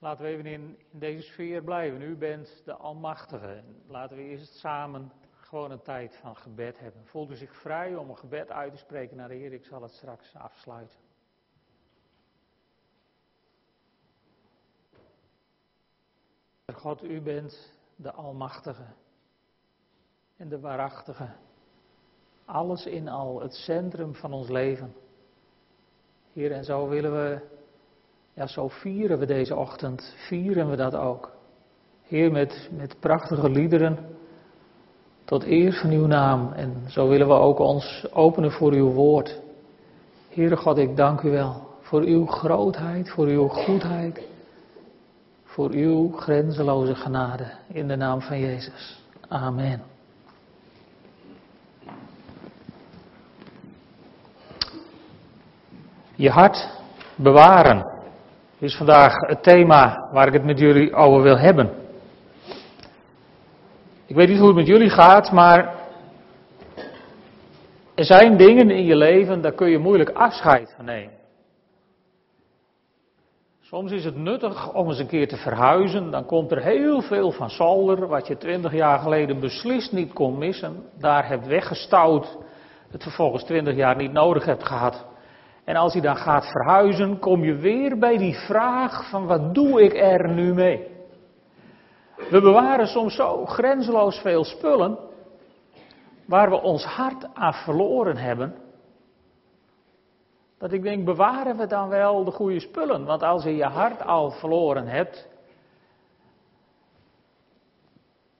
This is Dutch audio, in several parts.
Laten we even in, deze sfeer blijven. U bent de Almachtige. Laten we eerst samen gewoon een tijd van gebed hebben. Voelt u zich vrij om een gebed uit te spreken naar de Heer? Ik zal het straks afsluiten. God, u bent de Almachtige en de Waarachtige. Alles in al, het centrum van ons leven. Heer, en zo willen we, ja, zo vieren we deze ochtend, vieren we dat ook. Heer, met, met prachtige liederen, tot eer van uw naam. En zo willen we ook ons openen voor uw woord. Heere God, ik dank u wel voor uw grootheid, voor uw goedheid, voor uw grenzeloze genade. In de naam van Jezus. Amen. Je hart bewaren is vandaag het thema waar ik het met jullie over wil hebben. Ik weet niet hoe het met jullie gaat, maar er zijn dingen in je leven, daar kun je moeilijk afscheid van nemen. Soms is het nuttig om eens een keer te verhuizen. Dan komt er heel veel van zolder, wat je twintig jaar geleden beslist niet kon missen. Daar hebt weggestouwd, het vervolgens twintig jaar niet nodig hebt gehad. En als je dan gaat verhuizen, kom je weer bij die vraag van wat doe ik er nu mee? We bewaren soms zo grenzeloos veel spullen, waar we ons hart aan verloren hebben. Dat ik denk, bewaren we dan wel de goede spullen? Want als je je hart al verloren hebt.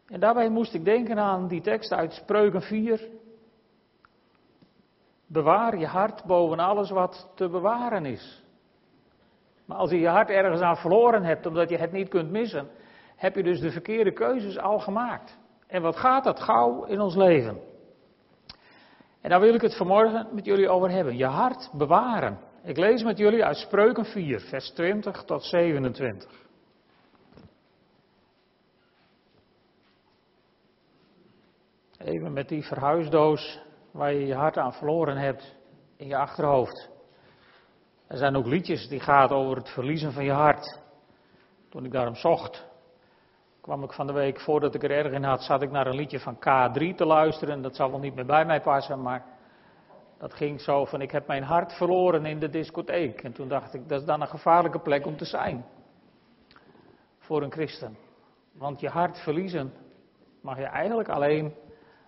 En daarbij moest ik denken aan die tekst uit Spreuken 4. Bewaar je hart boven alles wat te bewaren is. Maar als je je hart ergens aan verloren hebt, omdat je het niet kunt missen, heb je dus de verkeerde keuzes al gemaakt. En wat gaat dat gauw in ons leven? En daar wil ik het vanmorgen met jullie over hebben. Je hart bewaren. Ik lees met jullie uit Spreuken 4, vers 20 tot 27. Even met die verhuisdoos waar je je hart aan verloren hebt in je achterhoofd. Er zijn ook liedjes die gaan over het verliezen van je hart. Toen ik daarom zocht, kwam ik van de week, voordat ik er erg in had, zat ik naar een liedje van K3 te luisteren. Dat zal wel niet meer bij mij passen, maar dat ging zo van, ik heb mijn hart verloren in de discotheek. En toen dacht ik, dat is dan een gevaarlijke plek om te zijn. Voor een christen. Want je hart verliezen mag je eigenlijk alleen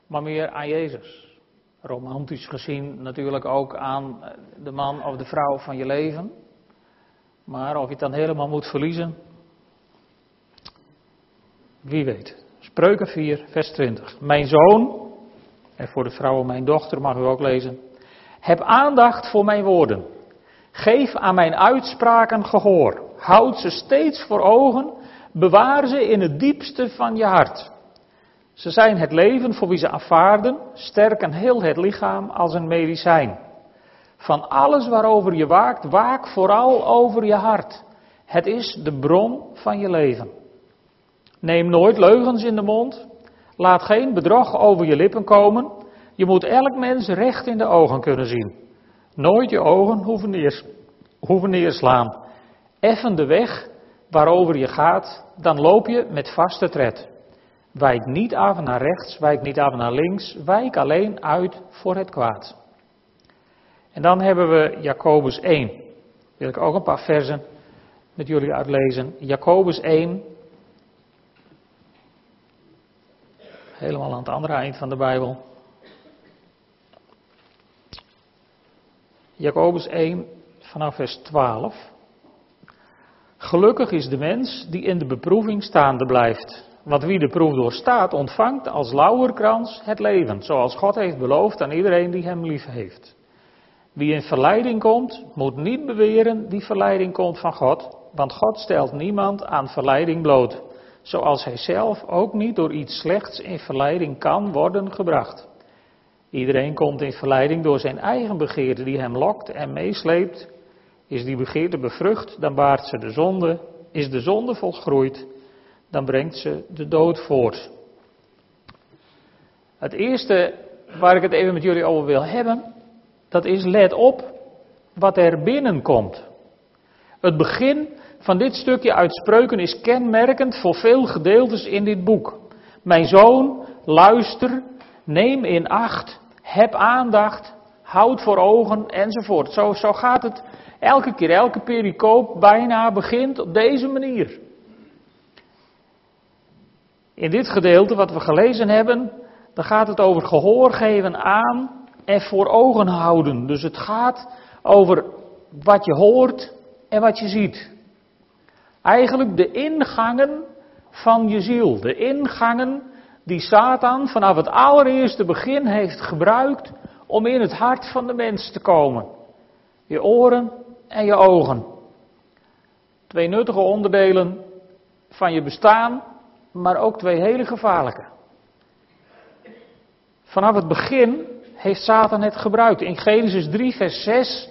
maar meer aan Jezus. Romantisch gezien natuurlijk ook aan de man of de vrouw van je leven. Maar of je het dan helemaal moet verliezen, wie weet. Spreuken 4, vers 20. Mijn zoon, en voor de vrouwen mijn dochter mag u ook lezen. Heb aandacht voor mijn woorden. Geef aan mijn uitspraken gehoor. Houd ze steeds voor ogen. Bewaar ze in het diepste van je hart. Ze zijn het leven voor wie ze aanvaarden, sterken heel het lichaam als een medicijn. Van alles waarover je waakt, waak vooral over je hart. Het is de bron van je leven. Neem nooit leugens in de mond. Laat geen bedrog over je lippen komen. Je moet elk mens recht in de ogen kunnen zien. Nooit je ogen hoeven, hoeven neerslaan. Effen de weg waarover je gaat, dan loop je met vaste tred. Wijk niet af naar rechts, wijk niet af naar links, wijk alleen uit voor het kwaad. En dan hebben we Jacobus 1. Wil ik ook een paar versen met jullie uitlezen. Jacobus 1. Helemaal aan het andere eind van de Bijbel. Jacobus 1 vanaf vers 12. Gelukkig is de mens die in de beproeving staande blijft. Want wie de proef doorstaat, ontvangt als lauwerkrans het leven, zoals God heeft beloofd aan iedereen die hem lief heeft. Wie in verleiding komt, moet niet beweren die verleiding komt van God, want God stelt niemand aan verleiding bloot, zoals hij zelf ook niet door iets slechts in verleiding kan worden gebracht. Iedereen komt in verleiding door zijn eigen begeerte die hem lokt en meesleept. Is die begeerte bevrucht, dan baart ze de zonde. Is de zonde volgroeid, dan brengt ze de dood voort. Het eerste waar ik het even met jullie over wil hebben, dat is let op wat er binnenkomt. Het begin van dit stukje uit Spreuken is kenmerkend voor veel gedeeltes in dit boek. Mijn zoon, luister, neem in acht, heb aandacht, houd voor ogen enzovoort. Zo, zo gaat het elke keer, elke pericoop bijna begint op deze manier. In dit gedeelte wat we gelezen hebben, dan gaat het over gehoor geven aan en voor ogen houden. Dus het gaat over wat je hoort en wat je ziet. Eigenlijk de ingangen van je ziel. De ingangen die Satan vanaf het allereerste begin heeft gebruikt om in het hart van de mens te komen. Je oren en je ogen. Twee nuttige onderdelen van je bestaan, maar ook twee hele gevaarlijke. Vanaf het begin heeft Satan het gebruikt. In Genesis 3, vers 6,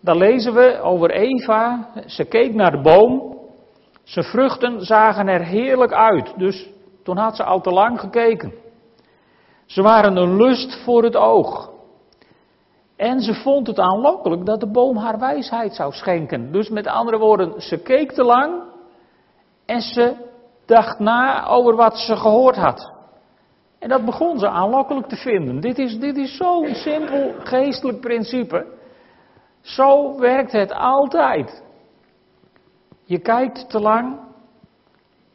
daar lezen we over Eva. Ze keek naar de boom. Zijn vruchten zagen er heerlijk uit. Dus toen had ze al te lang gekeken. Ze waren een lust voor het oog. En ze vond het aanlokkelijk dat de boom haar wijsheid zou schenken. Dus met andere woorden, ze keek te lang en ze dacht na over wat ze gehoord had. En dat begon ze aanlokkelijk te vinden. Dit is, dit is zo'n simpel geestelijk principe. Zo werkt het altijd. Je kijkt te lang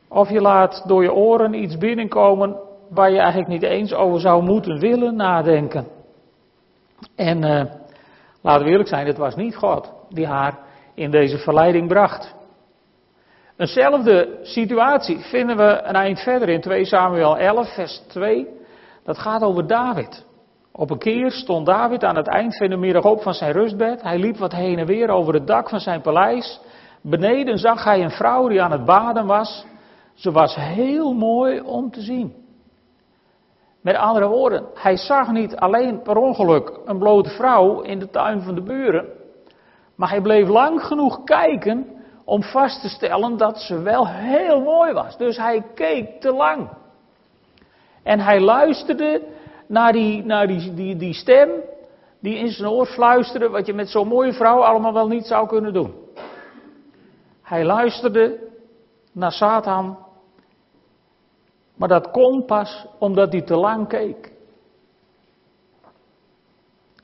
of je laat door je oren iets binnenkomen waar je eigenlijk niet eens over zou moeten willen nadenken. En uh, laten we eerlijk zijn, het was niet God die haar in deze verleiding bracht. Eenzelfde situatie vinden we een eind verder in 2 Samuel 11, vers 2. Dat gaat over David. Op een keer stond David aan het eind van de middag op van zijn rustbed. Hij liep wat heen en weer over het dak van zijn paleis. Beneden zag hij een vrouw die aan het baden was. Ze was heel mooi om te zien. Met andere woorden, hij zag niet alleen per ongeluk een blote vrouw in de tuin van de buren, maar hij bleef lang genoeg kijken om vast te stellen dat ze wel heel mooi was. Dus hij keek te lang. En hij luisterde naar die, naar die, die, stem die in zijn oor fluisterde wat je met zo'n mooie vrouw allemaal wel niet zou kunnen doen. Hij luisterde naar Satan maar dat kon pas omdat hij te lang keek.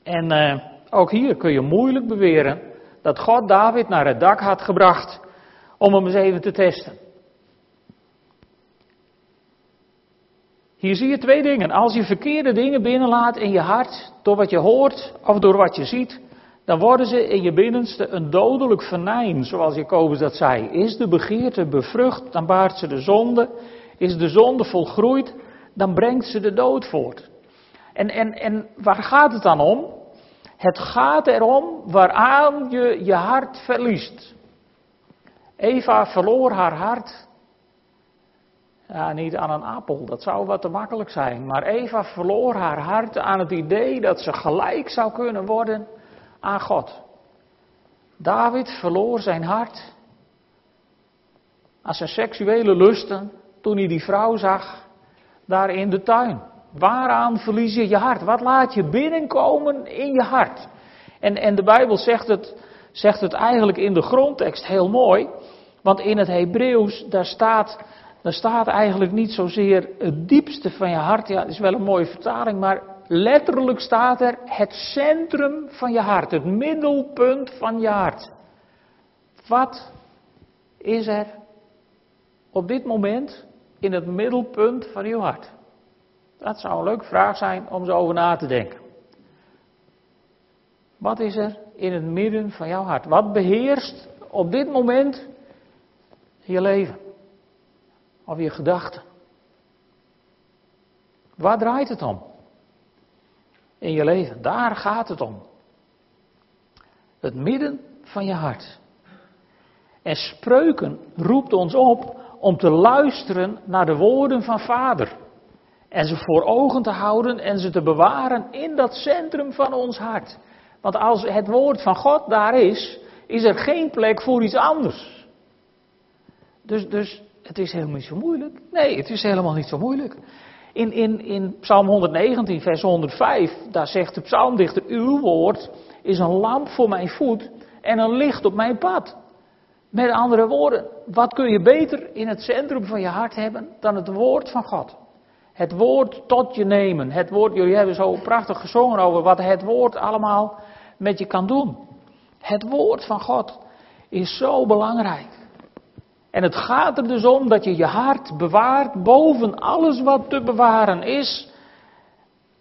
En uh, ook hier kun je moeilijk beweren dat God David naar het dak had gebracht om hem eens even te testen. Hier zie je twee dingen. Als je verkeerde dingen binnenlaat in je hart, door wat je hoort of door wat je ziet, dan worden ze in je binnenste een dodelijk venijn, zoals Jacobus dat zei. Is de begeerte bevrucht, dan baart ze de zonde is de zonde volgroeid, dan brengt ze de dood voort. En, en, en waar gaat het dan om? Het gaat erom waaraan je je hart verliest. Eva verloor haar hart. Ja, niet aan een appel, dat zou wat te makkelijk zijn. Maar Eva verloor haar hart aan het idee dat ze gelijk zou kunnen worden aan God. David verloor zijn hart aan zijn seksuele lusten toen hij die vrouw zag daar in de tuin. Waaraan verlies je je hart? Wat laat je binnenkomen in je hart? En, en de Bijbel zegt het, zegt het eigenlijk in de grondtekst heel mooi. Want in het Hebreeuws, daar staat, daar staat eigenlijk niet zozeer het diepste van je hart. Ja, dat is wel een mooie vertaling, maar letterlijk staat er het centrum van je hart. Het middelpunt van je hart. Wat is er op dit moment in het middelpunt van uw hart? Dat zou een leuke vraag zijn om zo over na te denken. Wat is er in het midden van jouw hart? Wat beheerst op dit moment je leven? Of je gedachten? Waar draait het om? In je leven, daar gaat het om. Het midden van je hart. En spreuken roept ons op om te luisteren naar de woorden van Vader. En ze voor ogen te houden en ze te bewaren in dat centrum van ons hart. Want als het woord van God daar is, is er geen plek voor iets anders. Dus, dus het is helemaal niet zo moeilijk. Nee, het is helemaal niet zo moeilijk. In, in, in Psalm 119, vers 105, daar zegt de psalmdichter: Uw woord is een lamp voor mijn voet en een licht op mijn pad. Met andere woorden, wat kun je beter in het centrum van je hart hebben dan het woord van God? Het woord tot je nemen. Het woord, jullie hebben zo prachtig gezongen over wat het woord allemaal met je kan doen. Het woord van God is zo belangrijk. En het gaat er dus om dat je je hart bewaart boven alles wat te bewaren is.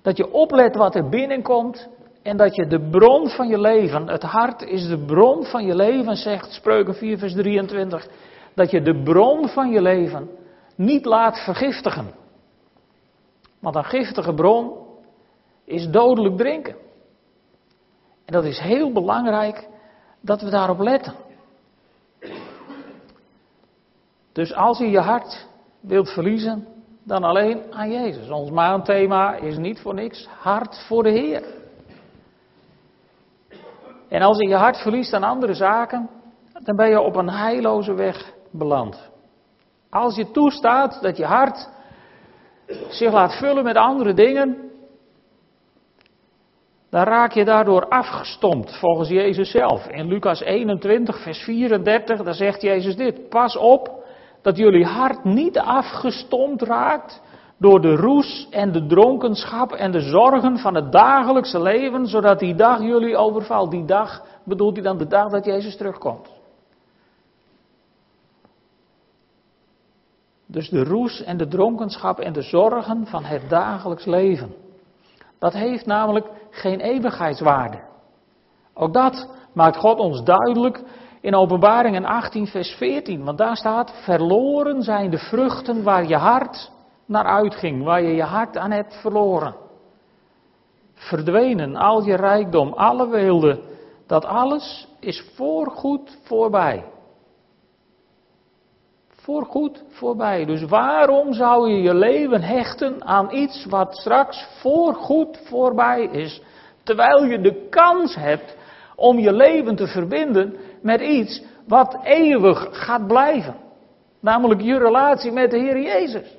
Dat je oplet wat er binnenkomt en dat je de bron van je leven, het hart is de bron van je leven, zegt Spreuken 4, vers 23. Dat je de bron van je leven niet laat vergiftigen. Want een giftige bron is dodelijk drinken. En dat is heel belangrijk dat we daarop letten. Dus als je je hart wilt verliezen, dan alleen aan Jezus. Ons maandthema is niet voor niks hart voor de Heer. En als je je hart verliest aan andere zaken, dan ben je op een heilloze weg beland. Als je toestaat dat je hart zich laat vullen met andere dingen, dan raak je daardoor afgestompt, volgens Jezus zelf. In Lucas 21, vers 34, daar zegt Jezus dit: Pas op dat jullie hart niet afgestompt raakt door de roes en de dronkenschap en de zorgen van het dagelijkse leven, zodat die dag jullie overvalt. Die dag bedoelt hij dan de dag dat Jezus terugkomt. Dus de roes en de dronkenschap en de zorgen van het dagelijks leven. Dat heeft namelijk geen eeuwigheidswaarde. Ook dat maakt God ons duidelijk in Openbaringen 18, vers 14. Want daar staat: Verloren zijn de vruchten waar je hart naar uitging, waar je je hart aan hebt verloren. Verdwenen al je rijkdom, alle weelde, dat alles is voorgoed voorbij. Voorgoed voorbij. Dus waarom zou je je leven hechten aan iets wat straks voorgoed voorbij is, terwijl je de kans hebt om je leven te verbinden met iets wat eeuwig gaat blijven? Namelijk je relatie met de Heer Jezus.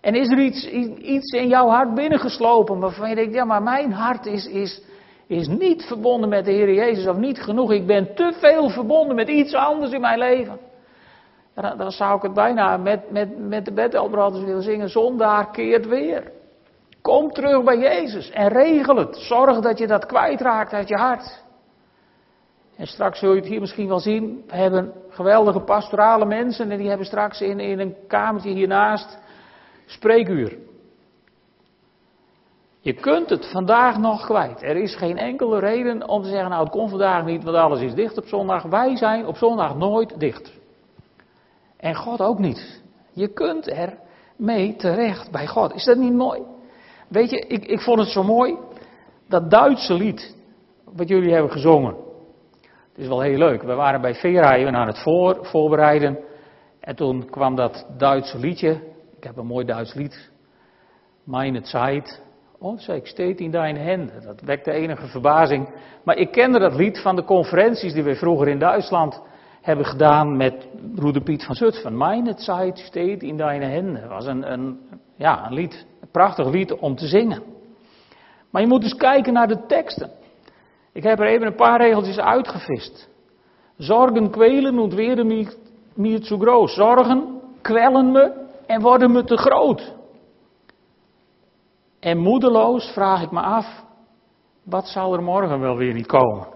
En is er iets, iets in jouw hart binnengeslopen waarvan je denkt, ja maar mijn hart is, is, is niet verbonden met de Heer Jezus of niet genoeg. Ik ben te veel verbonden met iets anders in mijn leven. Dan, zou ik het bijna met, met, met de bedelbrothers willen zingen, zondaar keert weer. Kom terug bij Jezus en regel het. Zorg dat je dat kwijtraakt uit je hart. En straks zul je het hier misschien wel zien. We hebben geweldige pastorale mensen en die hebben straks in, in een kamertje hiernaast spreekuur. Je kunt het vandaag nog kwijt. Er is geen enkele reden om te zeggen, nou het kon vandaag niet, want alles is dicht op zondag. Wij zijn op zondag nooit dicht. En God ook niet. Je kunt er mee terecht bij God. Is dat niet mooi? Weet je, ik, ik vond het zo mooi, dat Duitse lied, wat jullie hebben gezongen. Het is wel heel leuk. We waren bij Vera aan het voor, voorbereiden. En toen kwam dat Duitse liedje ik heb een mooi Duits lied. Meine Zeit. Oh, zei ik, steeds in deine handen. Dat wekte enige verbazing. Maar ik kende dat lied van de conferenties die we vroeger in Duitsland hebben gedaan met broeder Piet van Zutphen. Meine Zeit steht in deine. Dat was een, een, ja, een lied, een prachtig lied om te zingen. Maar je moet dus kijken naar de teksten. Ik heb er even een paar regeltjes uitgevist. Zorgen kwelen werden mir, mir zu groß. Zorgen kwellen me en worden me te groot. En moedeloos vraag ik me af, wat zal er morgen wel weer niet komen?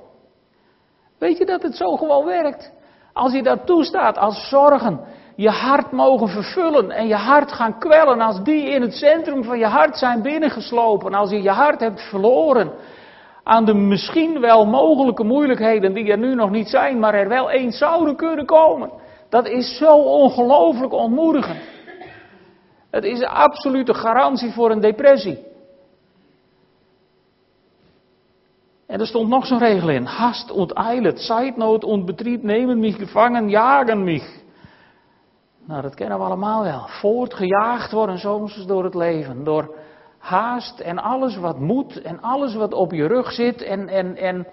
Weet je dat het zo gewoon werkt? Als je dat toestaat, als zorgen je hart mogen vervullen en je hart gaan kwellen, als die in het centrum van je hart zijn binnengeslopen, als je je hart hebt verloren aan de misschien wel mogelijke moeilijkheden die er nu nog niet zijn, maar er wel eens zouden kunnen komen. Dat is zo ongelooflijk ontmoedigend. Het is een absolute garantie voor een depressie. En er stond nog zo'n regel in. Hast und eilet, Betrieb nemen mich gevangen, jagen mich. Nou, dat kennen we allemaal wel. Voortgejaagd worden soms door het leven. Door haast en alles wat moet en alles wat op je rug zit. En, en, en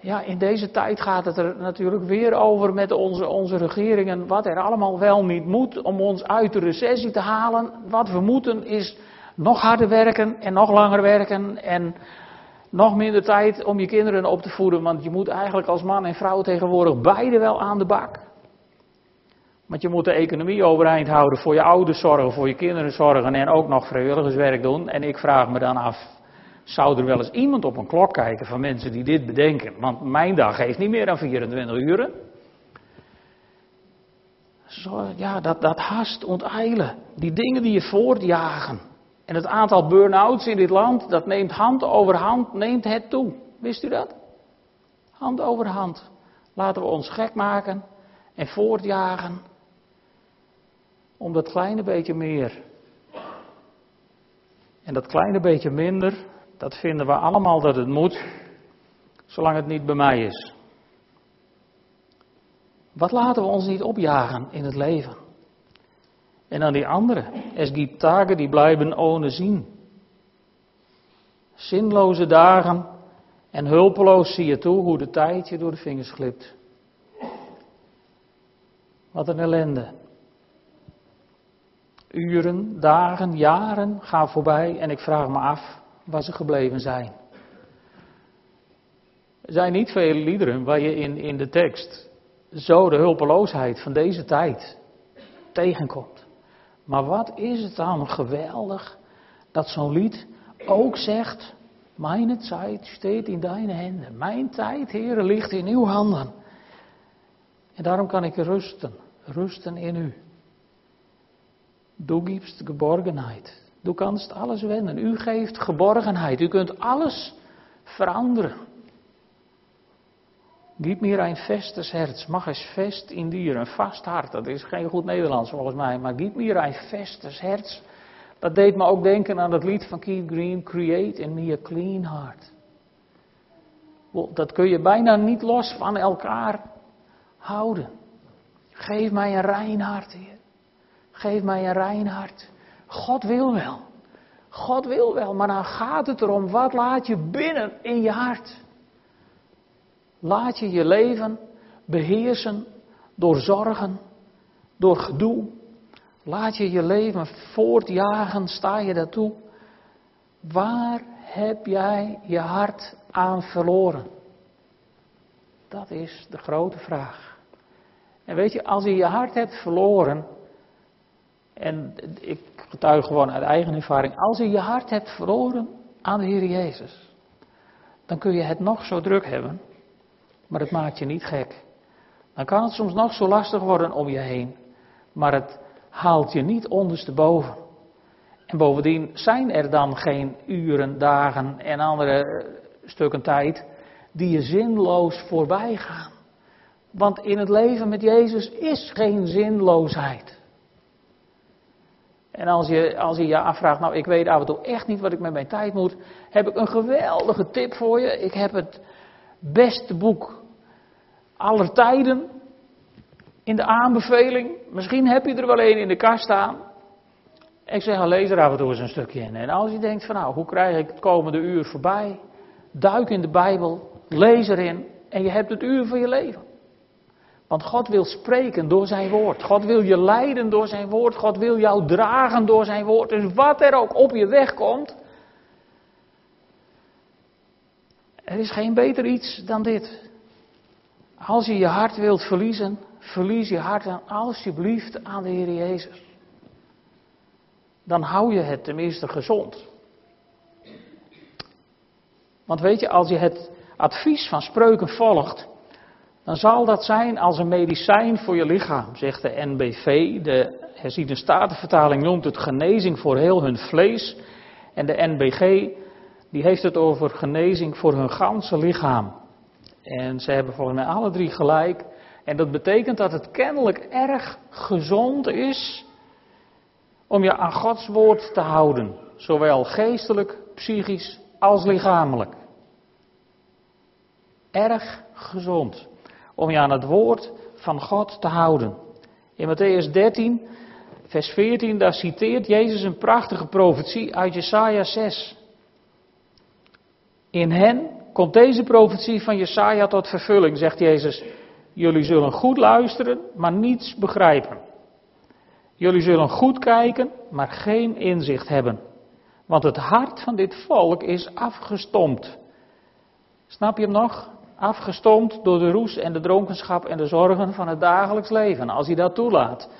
ja, in deze tijd gaat het er natuurlijk weer over met onze, onze regeringen. Wat er allemaal wel niet moet om ons uit de recessie te halen. Wat we moeten is nog harder werken en nog langer werken. En nog minder tijd om je kinderen op te voeden, want je moet eigenlijk als man en vrouw tegenwoordig beide wel aan de bak. Want je moet de economie overeind houden, voor je ouders zorgen, voor je kinderen zorgen en ook nog vrijwilligerswerk doen. En ik vraag me dan af, zou er wel eens iemand op een klok kijken van mensen die dit bedenken? Want mijn dag heeft niet meer dan 24 uren. Zo, ja, dat, dat haast onteilen. Die dingen die je voortjagen. En het aantal burn-outs in dit land, dat neemt hand over hand, neemt het toe. Wist u dat? Hand over hand. Laten we ons gek maken en voortjagen om dat kleine beetje meer. En dat kleine beetje minder, dat vinden we allemaal dat het moet, zolang het niet bij mij is. Wat laten we ons niet opjagen in het leven? En dan die andere. Es gibt Tage die blijven ohne zien. Zinloze dagen en hulpeloos zie je toe hoe de tijd je door de vingers glipt. Wat een ellende. Uren, dagen, jaren gaan voorbij en ik vraag me af waar ze gebleven zijn. Er zijn niet veel liederen waar je in, in de tekst zo de hulpeloosheid van deze tijd tegenkomt. Maar wat is het dan geweldig dat zo'n lied ook zegt: Mijn tijd steekt in deine handen. Mijn tijd, Heer, ligt in uw handen. En daarom kan ik rusten, rusten in u. Du gibst Geborgenheid. Du kannst alles wenden. U geeft geborgenheid. U kunt alles veranderen. Gib mir een festes herz. Mag eens vest in dier. Een vast hart. Dat is geen goed Nederlands volgens mij. Maar gib mir een festes herz. Dat deed me ook denken aan het lied van Keith Green. Create in me a clean heart. Dat kun je bijna niet los van elkaar houden. Geef mij een rein hart, Heer. Geef mij een rein hart. God wil wel. God wil wel, maar dan gaat het erom, wat laat je binnen in je hart? Laat je je leven beheersen door zorgen, door gedoe. Laat je je leven voortjagen, sta je daartoe. Waar heb jij je hart aan verloren? Dat is de grote vraag. En weet je, als je je hart hebt verloren, en ik getuig gewoon uit eigen ervaring, als je je hart hebt verloren aan de Heer Jezus, dan kun je het nog zo druk hebben, maar het maakt je niet gek. Dan kan het soms nog zo lastig worden om je heen, maar het haalt je niet ondersteboven. En bovendien zijn er dan geen uren, dagen en andere stukken tijd die je zinloos voorbij gaan. Want in het leven met Jezus is geen zinloosheid. En als je, als je je afvraagt, nou ik weet af en toe echt niet wat ik met mijn tijd moet, heb ik een geweldige tip voor je. Ik heb het beste boek aller tijden in de aanbeveling. Misschien heb je er wel een in de kast staan. Ik zeg, lees er af en toe eens een stukje in. En als je denkt van nou, hoe krijg ik het komende uur voorbij? Duik in de Bijbel, lees erin en je hebt het uur van je leven. Want God wil spreken door zijn woord. God wil je leiden door zijn woord. God wil jou dragen door zijn woord. Dus wat er ook op je weg komt. Er is geen beter iets dan dit. Als je je hart wilt verliezen, verlies je hart dan alsjeblieft aan de Heer Jezus. Dan hou je het tenminste gezond. Want weet je, als je het advies van spreuken volgt, dan zal dat zijn als een medicijn voor je lichaam, zegt de NBV. De herziene statenvertaling noemt het genezing voor heel hun vlees. En de NBG, die heeft het over genezing voor hun ganse lichaam. En ze hebben volgens mij alle drie gelijk. En dat betekent dat het kennelijk erg gezond is om je aan Gods woord te houden. Zowel geestelijk, psychisch als lichamelijk. Erg gezond om je aan het woord van God te houden. In Matthäus 13, vers 14, daar citeert Jezus een prachtige profetie uit Jesaja 6. In hen komt deze profetie van Jesaja tot vervulling, zegt Jezus. Jullie zullen goed luisteren, maar niets begrijpen. Jullie zullen goed kijken, maar geen inzicht hebben. Want het hart van dit volk is afgestompt. Snap je hem nog? Afgestompt door de roes en de dronkenschap en de zorgen van het dagelijks leven. Als hij dat toelaat,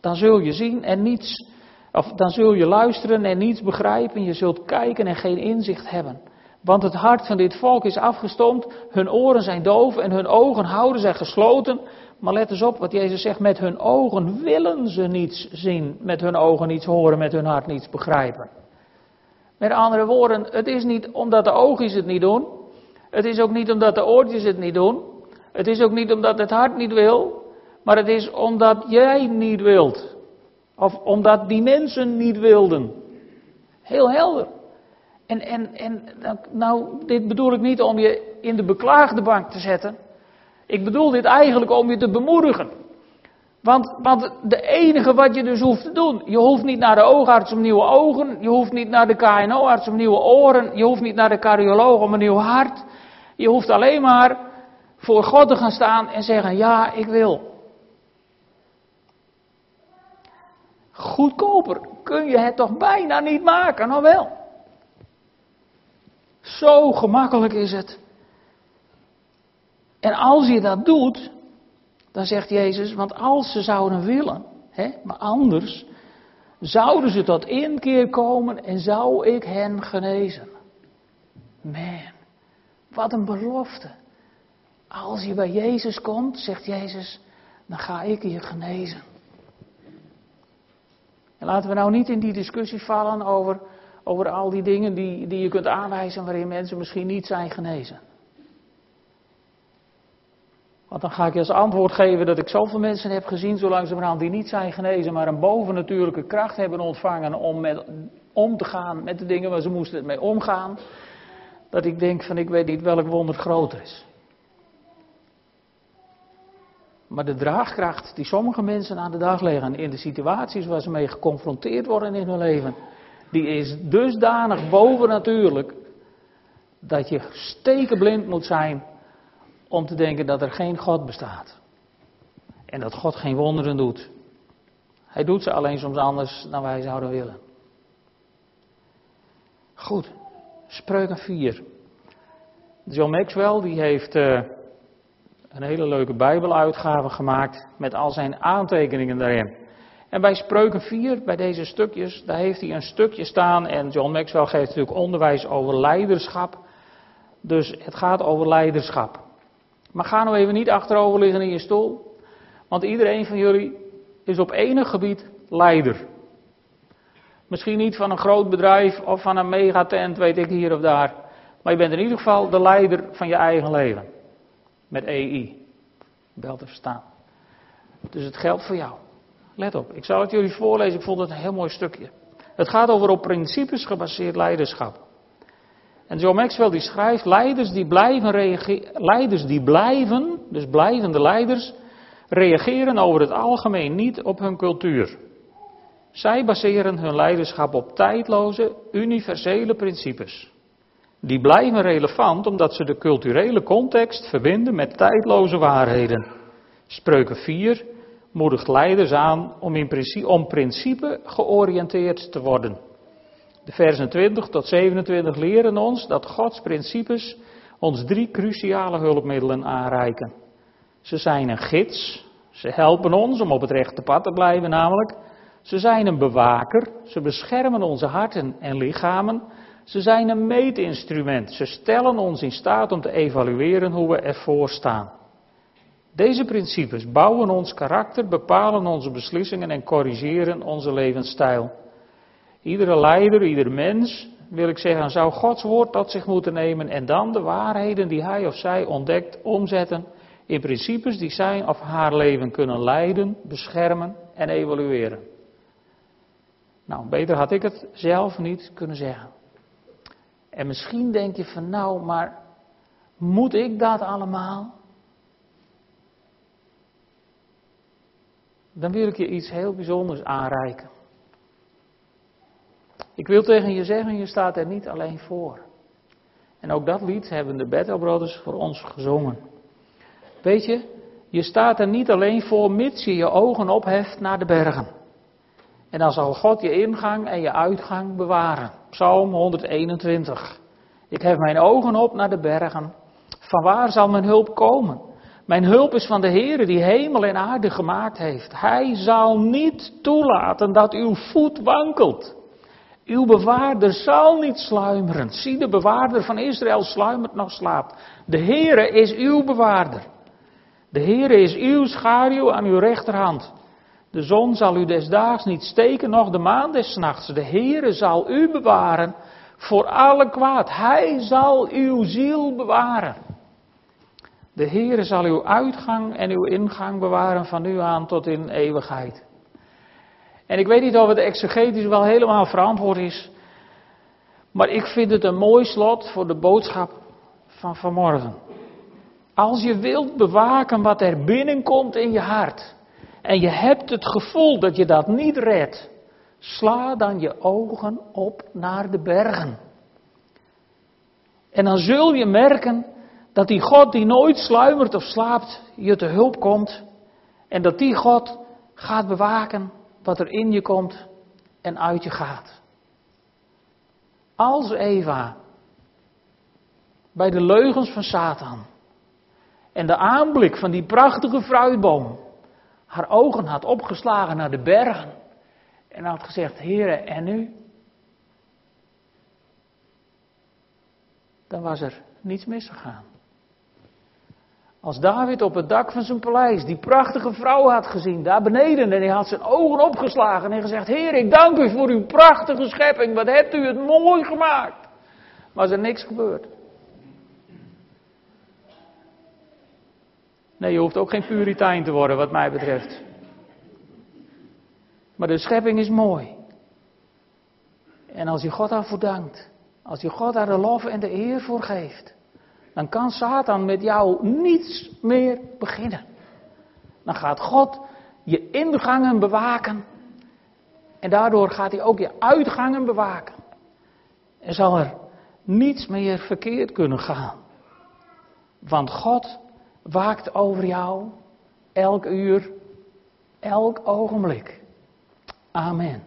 dan zul je zien en niets, of dan zul je luisteren en niets begrijpen. Je zult kijken en geen inzicht hebben. Want het hart van dit volk is afgestompt, hun oren zijn doof en hun ogen houden zij gesloten. Maar let eens op wat Jezus zegt, met hun ogen willen ze niets zien, met hun ogen niets horen, met hun hart niets begrijpen. Met andere woorden, het is niet omdat de oogjes het niet doen, het is ook niet omdat de oortjes het niet doen, het is ook niet omdat het hart niet wil, maar het is omdat jij niet wilt. Of omdat die mensen niet wilden. Heel helder. En, en, en nou, dit bedoel ik niet om je in de beklaagde bank te zetten. Ik bedoel dit eigenlijk om je te bemoedigen. Want, want de enige wat je dus hoeft te doen, je hoeft niet naar de oogarts om nieuwe ogen, je hoeft niet naar de KNO-arts om nieuwe oren, je hoeft niet naar de cardioloog om een nieuw hart. Je hoeft alleen maar voor God te gaan staan en zeggen, ja, ik wil. Goedkoper kun je het toch bijna niet maken, nou wel. Zo gemakkelijk is het. En als je dat doet, dan zegt Jezus, want als ze zouden willen, hè, maar anders, zouden ze tot inkeer komen en zou ik hen genezen. Man, wat een belofte. Als je bij Jezus komt, zegt Jezus, dan ga ik je genezen. En laten we nou niet in die discussie vallen over, over al die dingen die, die je kunt aanwijzen waarin mensen misschien niet zijn genezen. Want dan ga ik je als antwoord geven dat ik zoveel mensen heb gezien, zo langzamerhand, die niet zijn genezen, maar een bovennatuurlijke kracht hebben ontvangen om met, om te gaan met de dingen waar ze moesten mee omgaan. Dat ik denk van ik weet niet welk wonder groter is. Maar de draagkracht die sommige mensen aan de dag leggen in de situaties waar ze mee geconfronteerd worden in hun leven, die is dusdanig bovennatuurlijk dat je stekenblind moet zijn om te denken dat er geen God bestaat. En dat God geen wonderen doet. Hij doet ze alleen soms anders dan wij zouden willen. Goed, spreuken 4. John Maxwell die heeft uh, een hele leuke Bijbeluitgave gemaakt met al zijn aantekeningen daarin. En bij Spreuken 4, bij deze stukjes, daar heeft hij een stukje staan. En John Maxwell geeft natuurlijk onderwijs over leiderschap. Dus het gaat over leiderschap. Maar ga nou even niet achterover liggen in je stoel. Want iedereen van jullie is op enig gebied leider. Misschien niet van een groot bedrijf of van een megatent, weet ik hier of daar. Maar je bent in ieder geval de leider van je eigen leven. Met EI. Wel te verstaan. Dus het geldt voor jou. Let op, ik zal het jullie voorlezen. Ik vond het een heel mooi stukje. Het gaat over op principes gebaseerd leiderschap. En John Maxwell die schrijft, leiders die blijven reageren, leiders die blijven, dus blijvende leiders, reageren over het algemeen niet op hun cultuur. Zij baseren hun leiderschap op tijdloze, universele principes. Die blijven relevant omdat ze de culturele context verbinden met tijdloze waarheden. Spreuken 4 moedigt leiders aan om, in principe, om georiënteerd te worden. De versen 20 tot 27 leren ons dat Gods principes ons drie cruciale hulpmiddelen aanreiken. Ze zijn een gids, ze helpen ons om op het rechte pad te blijven namelijk. Ze zijn een bewaker, ze beschermen onze harten en lichamen. Ze zijn een meetinstrument, ze stellen ons in staat om te evalueren hoe we ervoor staan. Deze principes bouwen ons karakter, bepalen onze beslissingen en corrigeren onze levensstijl. Iedere leider, ieder mens, wil ik zeggen, zou Gods woord tot zich moeten nemen en dan de waarheden die hij of zij ontdekt omzetten in principes die zijn of haar leven kunnen leiden, beschermen en evalueren. Nou, beter had ik het zelf niet kunnen zeggen. En misschien denk je van nou, maar moet ik dat allemaal? Dan wil ik je iets heel bijzonders aanreiken. Ik wil tegen je zeggen, je staat er niet alleen voor. En ook dat lied hebben de Battle Brothers voor ons gezongen. Weet je, je staat er niet alleen voor, mits je je ogen opheft naar de bergen. En dan zal God je ingang en je uitgang bewaren. Psalm 121. Ik hef mijn ogen op naar de bergen. Van waar zal mijn hulp komen? Mijn hulp is van de Heere die hemel en aarde gemaakt heeft. Hij zal niet toelaten dat uw voet wankelt. Uw bewaarder zal niet sluimeren. Zie, de bewaarder van Israël sluimert nog slaapt. De Heere is uw bewaarder. De Heere is uw schaduw aan uw rechterhand. De zon zal u des daags niet steken, nog de maan des nachts. De Heere zal u bewaren voor alle kwaad. Hij zal uw ziel bewaren. De Heere zal uw uitgang en uw ingang bewaren van nu aan tot in eeuwigheid. En ik weet niet of het exegetisch wel helemaal verantwoord is. Maar ik vind het een mooi slot voor de boodschap van vanmorgen. Als je wilt bewaken wat er binnenkomt in je hart. En je hebt het gevoel dat je dat niet redt. Sla dan je ogen op naar de bergen. En dan zul je merken dat die God die nooit sluimert of slaapt, je te hulp komt. En dat die God gaat bewaken wat er in je komt en uit je gaat. Als Eva bij de leugens van Satan en de aanblik van die prachtige fruitboom haar ogen had opgeslagen naar de bergen en had gezegd, Heere, en nu? Dan was er niets misgegaan. Als David op het dak van zijn paleis die prachtige vrouw had gezien, daar beneden, en hij had zijn ogen opgeslagen en gezegd: Heer, ik dank u voor uw prachtige schepping, wat hebt u het mooi gemaakt. Was er niks gebeurd. Nee, je hoeft ook geen puritein te worden, wat mij betreft. Maar de schepping is mooi. En als je God daarvoor dankt, als je God daar de lof en de eer voor geeft, dan kan Satan met jou niets meer beginnen. Dan gaat God je ingangen bewaken. En daardoor gaat hij ook je uitgangen bewaken. En zal er niets meer verkeerd kunnen gaan. Want God waakt over jou elk uur, elk ogenblik. Amen.